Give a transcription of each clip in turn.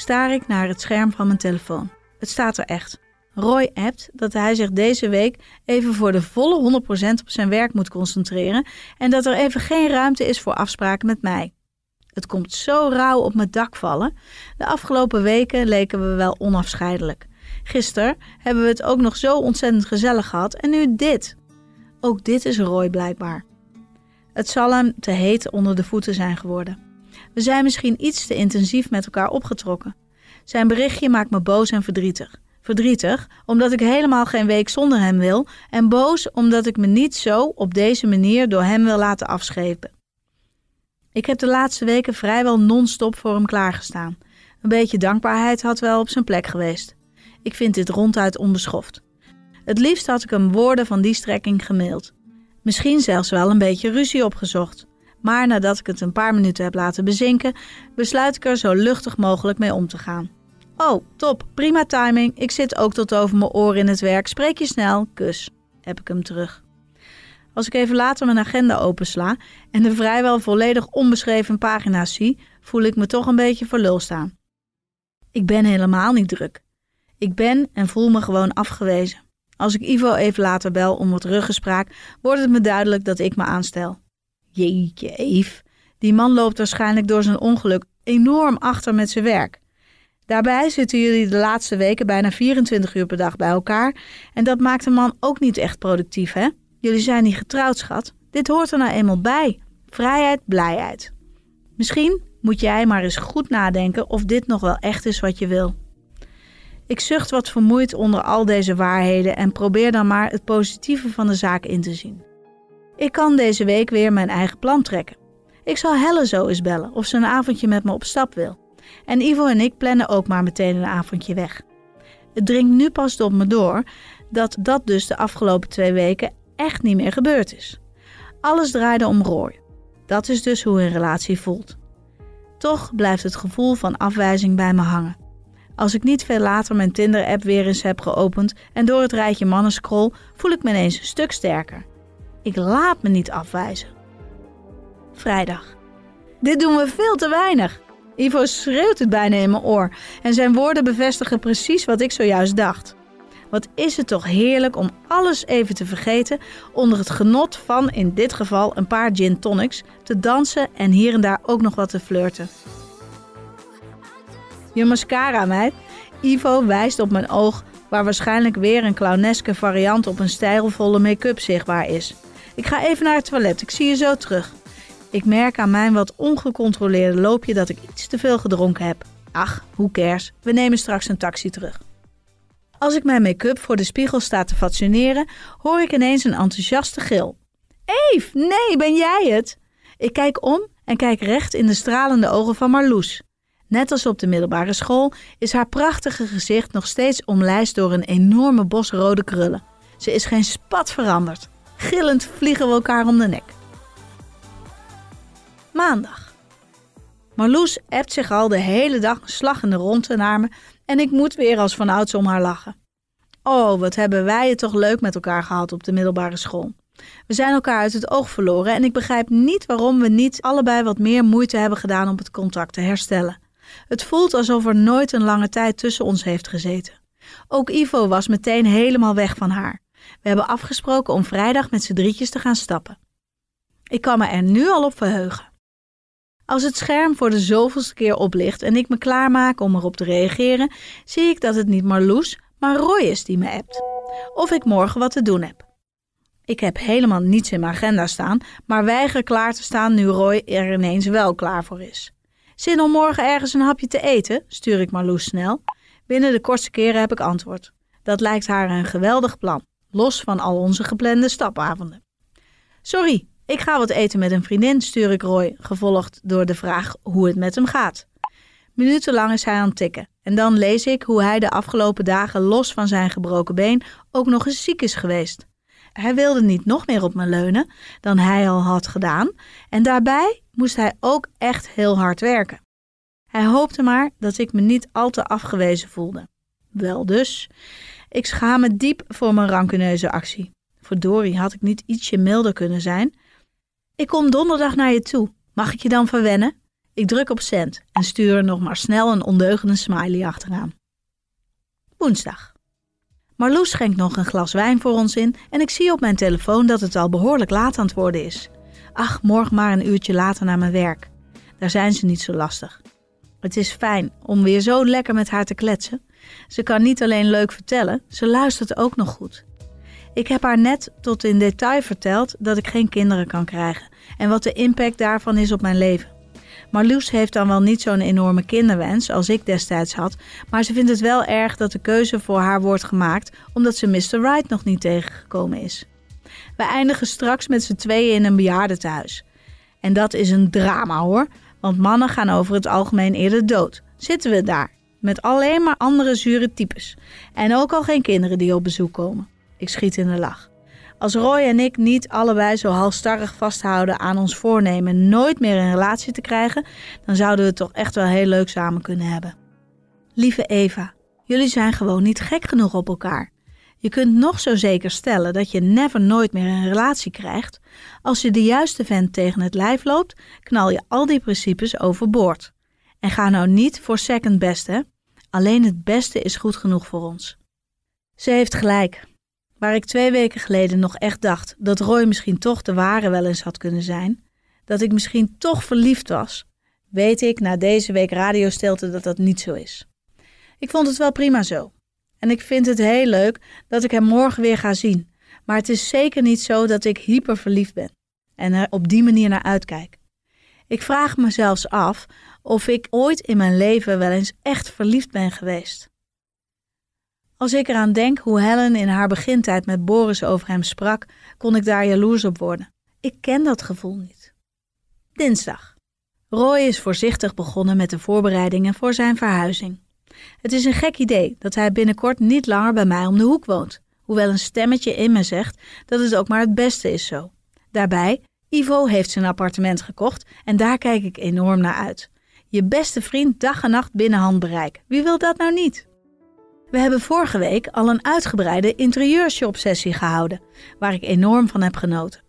staar ik naar het scherm van mijn telefoon. Het staat er echt. Roy appt dat hij zich deze week even voor de volle 100% op zijn werk moet concentreren en dat er even geen ruimte is voor afspraken met mij. Het komt zo rauw op mijn dak vallen. De afgelopen weken leken we wel onafscheidelijk. Gisteren hebben we het ook nog zo ontzettend gezellig gehad en nu dit. Ook dit is Roy blijkbaar. Het zal hem te heet onder de voeten zijn geworden. We zijn misschien iets te intensief met elkaar opgetrokken. Zijn berichtje maakt me boos en verdrietig. Verdrietig omdat ik helemaal geen week zonder hem wil en boos omdat ik me niet zo op deze manier door hem wil laten afschepen. Ik heb de laatste weken vrijwel non-stop voor hem klaargestaan. Een beetje dankbaarheid had wel op zijn plek geweest. Ik vind dit ronduit onbeschoft. Het liefst had ik hem woorden van die strekking gemaild. Misschien zelfs wel een beetje ruzie opgezocht. Maar nadat ik het een paar minuten heb laten bezinken, besluit ik er zo luchtig mogelijk mee om te gaan. Oh, top, prima timing. Ik zit ook tot over mijn oren in het werk. Spreek je snel, kus, heb ik hem terug. Als ik even later mijn agenda opensla en de vrijwel volledig onbeschreven pagina's zie, voel ik me toch een beetje voor lul staan. Ik ben helemaal niet druk. Ik ben en voel me gewoon afgewezen. Als ik Ivo even later bel om wat ruggespraak, wordt het me duidelijk dat ik me aanstel. Jeetje, Eve. Die man loopt waarschijnlijk door zijn ongeluk enorm achter met zijn werk. Daarbij zitten jullie de laatste weken bijna 24 uur per dag bij elkaar. En dat maakt een man ook niet echt productief, hè? Jullie zijn niet getrouwd, schat. Dit hoort er nou eenmaal bij. Vrijheid, blijheid. Misschien moet jij maar eens goed nadenken of dit nog wel echt is wat je wil. Ik zucht wat vermoeid onder al deze waarheden en probeer dan maar het positieve van de zaak in te zien. Ik kan deze week weer mijn eigen plan trekken. Ik zal Helle zo eens bellen of ze een avondje met me op stap wil. En Ivo en ik plannen ook maar meteen een avondje weg. Het dringt nu pas op me door dat dat dus de afgelopen twee weken echt niet meer gebeurd is. Alles draaide om Roy. Dat is dus hoe een relatie voelt. Toch blijft het gevoel van afwijzing bij me hangen. Als ik niet veel later mijn Tinder-app weer eens heb geopend en door het rijtje mannen scroll, voel ik me ineens een stuk sterker. Ik laat me niet afwijzen. Vrijdag. Dit doen we veel te weinig. Ivo schreeuwt het bijna in mijn oor en zijn woorden bevestigen precies wat ik zojuist dacht. Wat is het toch heerlijk om alles even te vergeten onder het genot van, in dit geval, een paar gin tonics, te dansen en hier en daar ook nog wat te flirten. Je mascara, meid. Ivo wijst op mijn oog, waar waarschijnlijk weer een clowneske variant op een stijlvolle make-up zichtbaar is. Ik ga even naar het toilet, ik zie je zo terug. Ik merk aan mijn wat ongecontroleerde loopje dat ik iets te veel gedronken heb. Ach, hoe cares, we nemen straks een taxi terug. Als ik mijn make-up voor de spiegel sta te fatsoeneren, hoor ik ineens een enthousiaste gil. Eve, nee, ben jij het? Ik kijk om en kijk recht in de stralende ogen van Marloes. Net als op de middelbare school is haar prachtige gezicht nog steeds omlijst door een enorme bos rode krullen. Ze is geen spat veranderd. Gillend vliegen we elkaar om de nek. Maandag. Marloes appt zich al de hele dag een slag in de ronde naar me en ik moet weer als vanouds om haar lachen. Oh, wat hebben wij het toch leuk met elkaar gehad op de middelbare school. We zijn elkaar uit het oog verloren en ik begrijp niet waarom we niet allebei wat meer moeite hebben gedaan om het contact te herstellen. Het voelt alsof er nooit een lange tijd tussen ons heeft gezeten. Ook Ivo was meteen helemaal weg van haar. We hebben afgesproken om vrijdag met z'n drietjes te gaan stappen. Ik kan me er nu al op verheugen. Als het scherm voor de zoveelste keer oplicht en ik me klaarmaak om erop te reageren, zie ik dat het niet Marloes, maar Roy is die me appt. Of ik morgen wat te doen heb. Ik heb helemaal niets in mijn agenda staan, maar weiger klaar te staan nu Roy er ineens wel klaar voor is. Zin om morgen ergens een hapje te eten? stuur ik Marloes snel. Binnen de kortste keren heb ik antwoord. Dat lijkt haar een geweldig plan, los van al onze geplande stapavonden. Sorry, ik ga wat eten met een vriendin, stuur ik Roy, gevolgd door de vraag hoe het met hem gaat. Minutenlang is hij aan het tikken en dan lees ik hoe hij de afgelopen dagen los van zijn gebroken been ook nog eens ziek is geweest. Hij wilde niet nog meer op me leunen dan hij al had gedaan en daarbij moest hij ook echt heel hard werken. Hij hoopte maar dat ik me niet al te afgewezen voelde. Wel dus, ik schaam me diep voor mijn rancuneuze actie. Verdorie, had ik niet ietsje milder kunnen zijn? Ik kom donderdag naar je toe. Mag ik je dan verwennen? Ik druk op cent en stuur er nog maar snel een ondeugende smiley achteraan. Woensdag. Marloes schenkt nog een glas wijn voor ons in en ik zie op mijn telefoon dat het al behoorlijk laat aan het worden is. Ach, morgen maar een uurtje later naar mijn werk. Daar zijn ze niet zo lastig. Het is fijn om weer zo lekker met haar te kletsen. Ze kan niet alleen leuk vertellen, ze luistert ook nog goed. Ik heb haar net tot in detail verteld dat ik geen kinderen kan krijgen en wat de impact daarvan is op mijn leven. Marloes heeft dan wel niet zo'n enorme kinderwens als ik destijds had, maar ze vindt het wel erg dat de keuze voor haar wordt gemaakt omdat ze Mr. Right nog niet tegengekomen is. We eindigen straks met z'n tweeën in een bejaardentehuis. En dat is een drama hoor, want mannen gaan over het algemeen eerder dood. Zitten we daar, met alleen maar andere zure types. En ook al geen kinderen die op bezoek komen. Ik schiet in de lach. Als Roy en ik niet allebei zo halstarrig vasthouden aan ons voornemen nooit meer een relatie te krijgen, dan zouden we het toch echt wel heel leuk samen kunnen hebben. Lieve Eva, jullie zijn gewoon niet gek genoeg op elkaar. Je kunt nog zo zeker stellen dat je never nooit meer een relatie krijgt. Als je de juiste vent tegen het lijf loopt, knal je al die principes overboord. En ga nou niet voor second best, hè? Alleen het beste is goed genoeg voor ons. Ze heeft gelijk. Waar ik twee weken geleden nog echt dacht dat Roy misschien toch de ware wel eens had kunnen zijn, dat ik misschien toch verliefd was, weet ik na deze week radiostilte dat dat niet zo is. Ik vond het wel prima zo. En ik vind het heel leuk dat ik hem morgen weer ga zien. Maar het is zeker niet zo dat ik hyper verliefd ben en er op die manier naar uitkijk. Ik vraag me zelfs af of ik ooit in mijn leven wel eens echt verliefd ben geweest. Als ik eraan denk hoe Helen in haar begintijd met Boris over hem sprak, kon ik daar jaloers op worden. Ik ken dat gevoel niet. Dinsdag. Roy is voorzichtig begonnen met de voorbereidingen voor zijn verhuizing. Het is een gek idee dat hij binnenkort niet langer bij mij om de hoek woont, hoewel een stemmetje in me zegt dat het ook maar het beste is zo. Daarbij, Ivo heeft zijn appartement gekocht en daar kijk ik enorm naar uit. Je beste vriend dag en nacht binnen handbereik. Wie wil dat nou niet? We hebben vorige week al een uitgebreide interieurshop-sessie gehouden, waar ik enorm van heb genoten.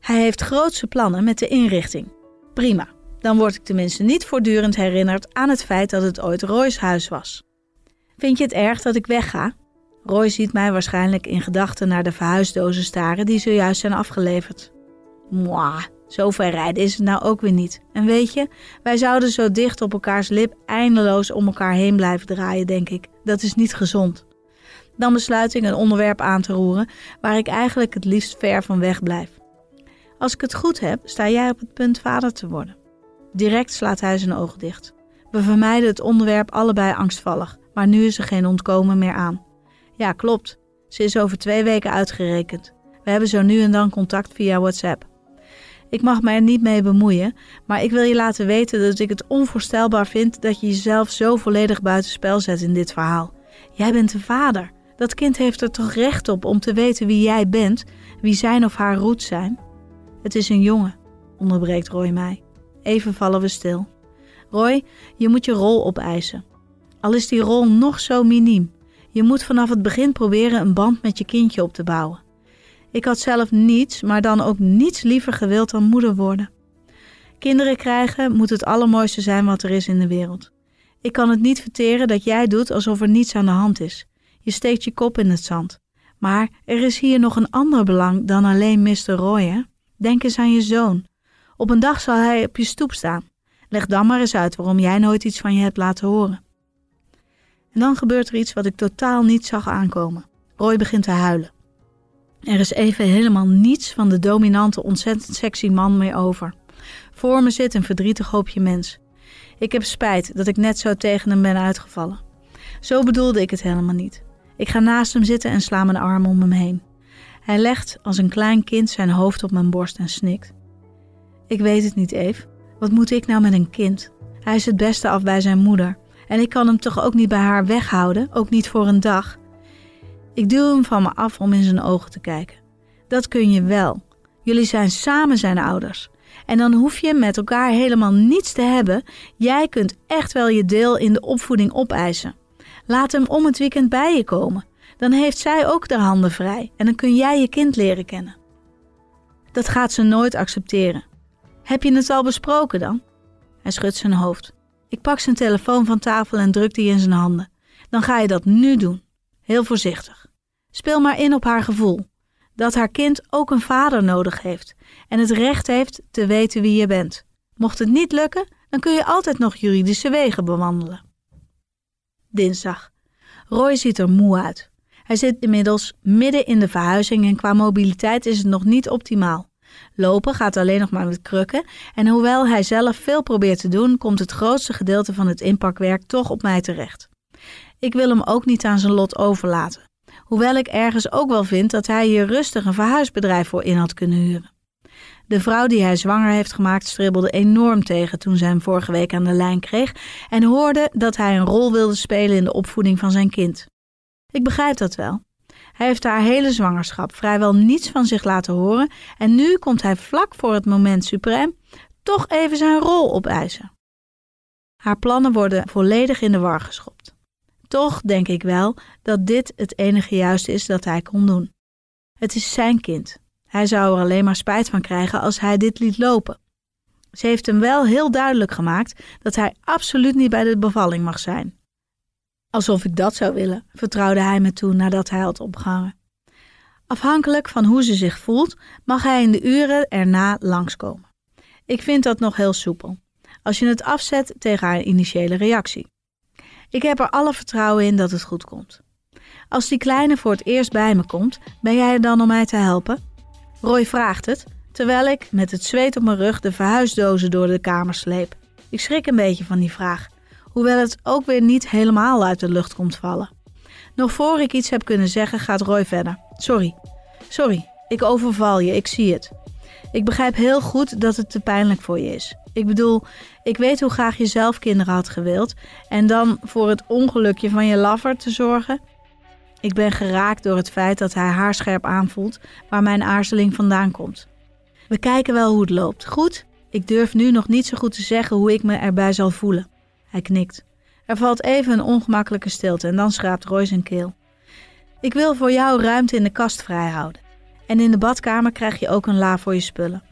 Hij heeft grootse plannen met de inrichting. Prima, dan word ik tenminste niet voortdurend herinnerd aan het feit dat het ooit Roy's huis was. Vind je het erg dat ik wegga? Roy ziet mij waarschijnlijk in gedachten naar de verhuisdozen staren die zojuist zijn afgeleverd. Mwah, zo ver rijden is het nou ook weer niet. En weet je, wij zouden zo dicht op elkaars lip eindeloos om elkaar heen blijven draaien, denk ik. Dat is niet gezond. Dan besluit ik een onderwerp aan te roeren waar ik eigenlijk het liefst ver van weg blijf. Als ik het goed heb, sta jij op het punt vader te worden. Direct slaat hij zijn ogen dicht. We vermijden het onderwerp allebei angstvallig, maar nu is er geen ontkomen meer aan. Ja, klopt. Ze is over twee weken uitgerekend. We hebben zo nu en dan contact via WhatsApp. Ik mag me er niet mee bemoeien, maar ik wil je laten weten dat ik het onvoorstelbaar vind dat je jezelf zo volledig buitenspel zet in dit verhaal. Jij bent de vader. Dat kind heeft er toch recht op om te weten wie jij bent, wie zijn of haar roots zijn? Het is een jongen, onderbreekt Roy mij. Even vallen we stil. Roy, je moet je rol opeisen. Al is die rol nog zo miniem. Je moet vanaf het begin proberen een band met je kindje op te bouwen. Ik had zelf niets, maar dan ook niets liever gewild dan moeder worden. Kinderen krijgen moet het allermooiste zijn wat er is in de wereld. Ik kan het niet verteren dat jij doet alsof er niets aan de hand is. Je steekt je kop in het zand. Maar er is hier nog een ander belang dan alleen Mr. Roy? Denk eens aan je zoon. Op een dag zal hij op je stoep staan. Leg dan maar eens uit waarom jij nooit iets van je hebt laten horen. En dan gebeurt er iets wat ik totaal niet zag aankomen. Roy begint te huilen. Er is even helemaal niets van de dominante, ontzettend sexy man meer over. Voor me zit een verdrietig hoopje mens. Ik heb spijt dat ik net zo tegen hem ben uitgevallen. Zo bedoelde ik het helemaal niet. Ik ga naast hem zitten en sla mijn arm om hem heen. Hij legt als een klein kind zijn hoofd op mijn borst en snikt. Ik weet het niet, Eve. Wat moet ik nou met een kind? Hij is het beste af bij zijn moeder. En ik kan hem toch ook niet bij haar weghouden, ook niet voor een dag. Ik duw hem van me af om in zijn ogen te kijken. Dat kun je wel. Jullie zijn samen zijn ouders. En dan hoef je met elkaar helemaal niets te hebben. Jij kunt echt wel je deel in de opvoeding opeisen. Laat hem om het weekend bij je komen. Dan heeft zij ook de handen vrij en dan kun jij je kind leren kennen. Dat gaat ze nooit accepteren. Heb je het al besproken dan? Hij schudt zijn hoofd. Ik pak zijn telefoon van tafel en druk die in zijn handen. Dan ga je dat nu doen. Heel voorzichtig. Speel maar in op haar gevoel. Dat haar kind ook een vader nodig heeft en het recht heeft te weten wie je bent. Mocht het niet lukken, dan kun je altijd nog juridische wegen bewandelen. Dinsdag. Roy ziet er moe uit. Hij zit inmiddels midden in de verhuizing en qua mobiliteit is het nog niet optimaal. Lopen gaat alleen nog maar met krukken en hoewel hij zelf veel probeert te doen, komt het grootste gedeelte van het inpakwerk toch op mij terecht. Ik wil hem ook niet aan zijn lot overlaten. Hoewel ik ergens ook wel vind dat hij hier rustig een verhuisbedrijf voor in had kunnen huren. De vrouw die hij zwanger heeft gemaakt stribbelde enorm tegen toen zij hem vorige week aan de lijn kreeg en hoorde dat hij een rol wilde spelen in de opvoeding van zijn kind. Ik begrijp dat wel. Hij heeft haar hele zwangerschap vrijwel niets van zich laten horen en nu komt hij vlak voor het moment suprem toch even zijn rol opeisen. Haar plannen worden volledig in de war geschopt. Toch denk ik wel dat dit het enige juiste is dat hij kon doen. Het is zijn kind. Hij zou er alleen maar spijt van krijgen als hij dit liet lopen. Ze heeft hem wel heel duidelijk gemaakt dat hij absoluut niet bij de bevalling mag zijn. Alsof ik dat zou willen, vertrouwde hij me toe nadat hij had opgehangen. Afhankelijk van hoe ze zich voelt, mag hij in de uren erna langskomen. Ik vind dat nog heel soepel, als je het afzet tegen haar initiële reactie. Ik heb er alle vertrouwen in dat het goed komt. Als die kleine voor het eerst bij me komt, ben jij er dan om mij te helpen? Roy vraagt het, terwijl ik met het zweet op mijn rug de verhuisdozen door de kamer sleep. Ik schrik een beetje van die vraag, hoewel het ook weer niet helemaal uit de lucht komt vallen. Nog voor ik iets heb kunnen zeggen, gaat Roy verder. Sorry, sorry, ik overval je, ik zie het. Ik begrijp heel goed dat het te pijnlijk voor je is. Ik bedoel, ik weet hoe graag je zelf kinderen had gewild en dan voor het ongelukje van je lover te zorgen. Ik ben geraakt door het feit dat hij haarscherp aanvoelt waar mijn aarzeling vandaan komt. We kijken wel hoe het loopt. Goed? Ik durf nu nog niet zo goed te zeggen hoe ik me erbij zal voelen. Hij knikt. Er valt even een ongemakkelijke stilte en dan schraapt Roy zijn keel. Ik wil voor jou ruimte in de kast vrijhouden. En in de badkamer krijg je ook een la voor je spullen.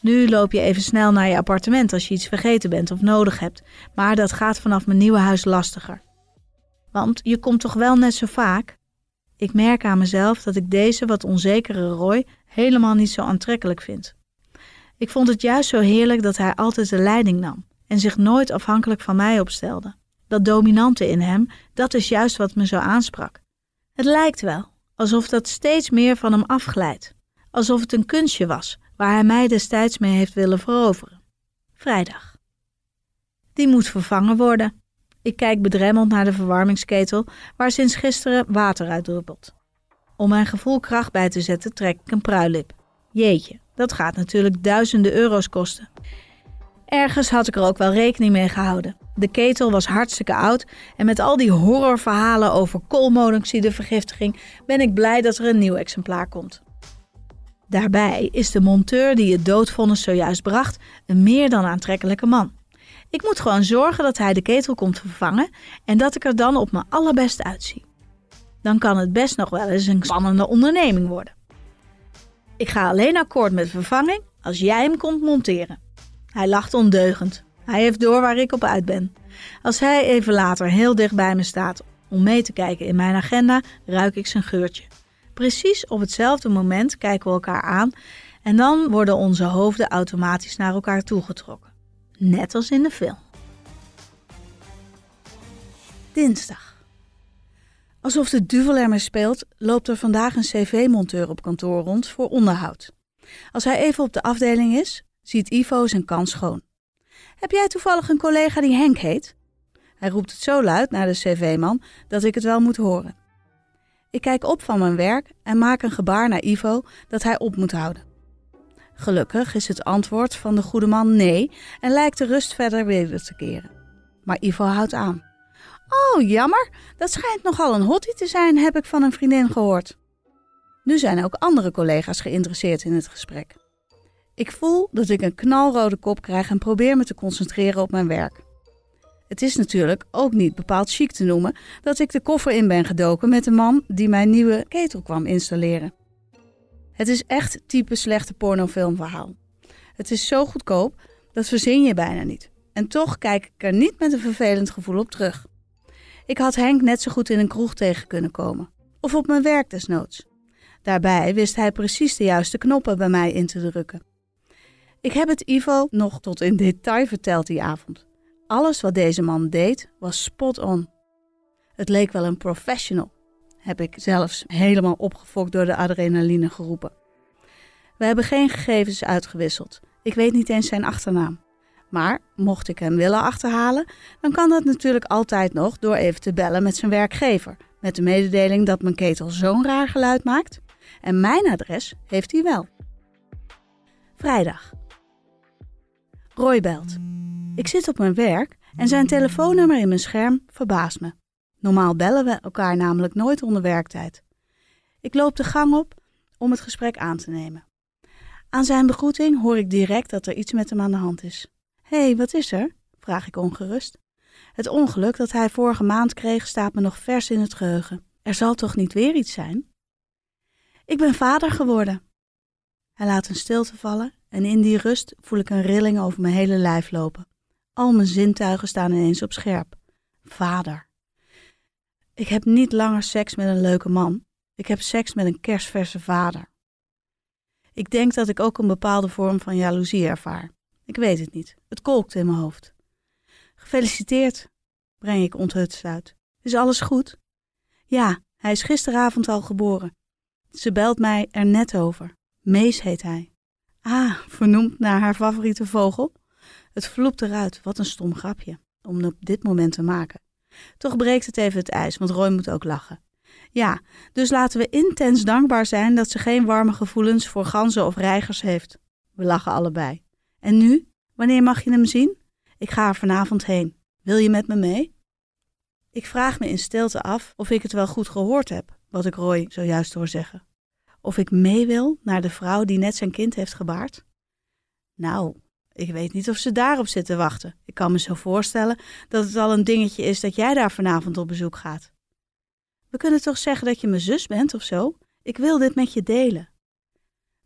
Nu loop je even snel naar je appartement als je iets vergeten bent of nodig hebt, maar dat gaat vanaf mijn nieuwe huis lastiger. Want je komt toch wel net zo vaak? Ik merk aan mezelf dat ik deze wat onzekere Roy helemaal niet zo aantrekkelijk vind. Ik vond het juist zo heerlijk dat hij altijd de leiding nam en zich nooit afhankelijk van mij opstelde. Dat dominante in hem, dat is juist wat me zo aansprak. Het lijkt wel alsof dat steeds meer van hem afglijdt, alsof het een kunstje was waar hij mij destijds mee heeft willen veroveren. Vrijdag. Die moet vervangen worden. Ik kijk bedremmeld naar de verwarmingsketel waar sinds gisteren water uit druppelt. Om mijn gevoel kracht bij te zetten trek ik een pruilip. Jeetje, dat gaat natuurlijk duizenden euro's kosten. Ergens had ik er ook wel rekening mee gehouden. De ketel was hartstikke oud en met al die horrorverhalen over koolmonoxidevergiftiging ben ik blij dat er een nieuw exemplaar komt. Daarbij is de monteur die het doodvonnis zojuist bracht een meer dan aantrekkelijke man. Ik moet gewoon zorgen dat hij de ketel komt vervangen en dat ik er dan op mijn allerbest uitzie. Dan kan het best nog wel eens een spannende onderneming worden. Ik ga alleen akkoord met vervanging als jij hem komt monteren. Hij lacht ondeugend. Hij heeft door waar ik op uit ben. Als hij even later heel dicht bij me staat om mee te kijken in mijn agenda, ruik ik zijn geurtje. Precies op hetzelfde moment kijken we elkaar aan en dan worden onze hoofden automatisch naar elkaar toegetrokken. Net als in de film. Dinsdag. Alsof de duvel ermee speelt, loopt er vandaag een cv-monteur op kantoor rond voor onderhoud. Als hij even op de afdeling is, ziet Ivo zijn kans schoon. Heb jij toevallig een collega die Henk heet? Hij roept het zo luid naar de cv-man dat ik het wel moet horen. Ik kijk op van mijn werk en maak een gebaar naar Ivo dat hij op moet houden. Gelukkig is het antwoord van de goede man nee en lijkt de rust verder weer te keren. Maar Ivo houdt aan. Oh, jammer, dat schijnt nogal een hottie te zijn, heb ik van een vriendin gehoord. Nu zijn ook andere collega's geïnteresseerd in het gesprek. Ik voel dat ik een knalrode kop krijg en probeer me te concentreren op mijn werk. Het is natuurlijk ook niet bepaald chic te noemen dat ik de koffer in ben gedoken met de man die mijn nieuwe ketel kwam installeren. Het is echt type slechte pornofilmverhaal. Het is zo goedkoop, dat verzin je bijna niet. En toch kijk ik er niet met een vervelend gevoel op terug. Ik had Henk net zo goed in een kroeg tegen kunnen komen. Of op mijn werk desnoods. Daarbij wist hij precies de juiste knoppen bij mij in te drukken. Ik heb het Ivo nog tot in detail verteld die avond. Alles wat deze man deed was spot on. Het leek wel een professional, heb ik zelfs helemaal opgefokt door de adrenaline geroepen. We hebben geen gegevens uitgewisseld. Ik weet niet eens zijn achternaam. Maar mocht ik hem willen achterhalen, dan kan dat natuurlijk altijd nog door even te bellen met zijn werkgever. Met de mededeling dat mijn ketel zo'n raar geluid maakt. En mijn adres heeft hij wel. Vrijdag. Roy belt. Ik zit op mijn werk en zijn telefoonnummer in mijn scherm verbaast me. Normaal bellen we elkaar namelijk nooit onder werktijd. Ik loop de gang op om het gesprek aan te nemen. Aan zijn begroeting hoor ik direct dat er iets met hem aan de hand is. Hé, hey, wat is er? vraag ik ongerust. Het ongeluk dat hij vorige maand kreeg staat me nog vers in het geheugen. Er zal toch niet weer iets zijn? Ik ben vader geworden. Hij laat een stilte vallen en in die rust voel ik een rilling over mijn hele lijf lopen. Al mijn zintuigen staan ineens op scherp. Vader. Ik heb niet langer seks met een leuke man. Ik heb seks met een kerstverse vader. Ik denk dat ik ook een bepaalde vorm van jaloezie ervaar. Ik weet het niet. Het kolkt in mijn hoofd. Gefeliciteerd, breng ik onthutst uit. Is alles goed? Ja, hij is gisteravond al geboren. Ze belt mij er net over. Mees heet hij. Ah, vernoemd naar haar favoriete vogel? Het vloept eruit, wat een stom grapje, om op dit moment te maken. Toch breekt het even het ijs, want Roy moet ook lachen. Ja, dus laten we intens dankbaar zijn dat ze geen warme gevoelens voor ganzen of reigers heeft. We lachen allebei. En nu? Wanneer mag je hem zien? Ik ga er vanavond heen. Wil je met me mee? Ik vraag me in stilte af of ik het wel goed gehoord heb, wat ik Roy zojuist hoor zeggen. Of ik mee wil naar de vrouw die net zijn kind heeft gebaard? Nou, ik weet niet of ze daarop zit te wachten. Ik kan me zo voorstellen dat het al een dingetje is dat jij daar vanavond op bezoek gaat. We kunnen toch zeggen dat je mijn zus bent of zo? Ik wil dit met je delen.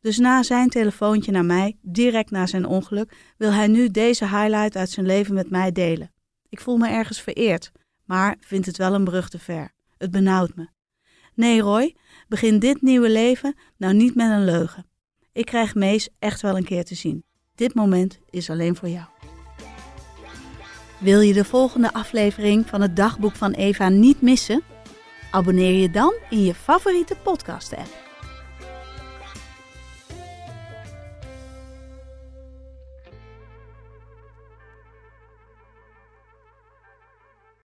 Dus na zijn telefoontje naar mij, direct na zijn ongeluk, wil hij nu deze highlight uit zijn leven met mij delen. Ik voel me ergens vereerd, maar vind het wel een brug te ver. Het benauwt me. Nee, Roy, begin dit nieuwe leven nou niet met een leugen. Ik krijg Mees echt wel een keer te zien. Dit moment is alleen voor jou. Wil je de volgende aflevering van het dagboek van Eva niet missen? Abonneer je dan in je favoriete podcast-app.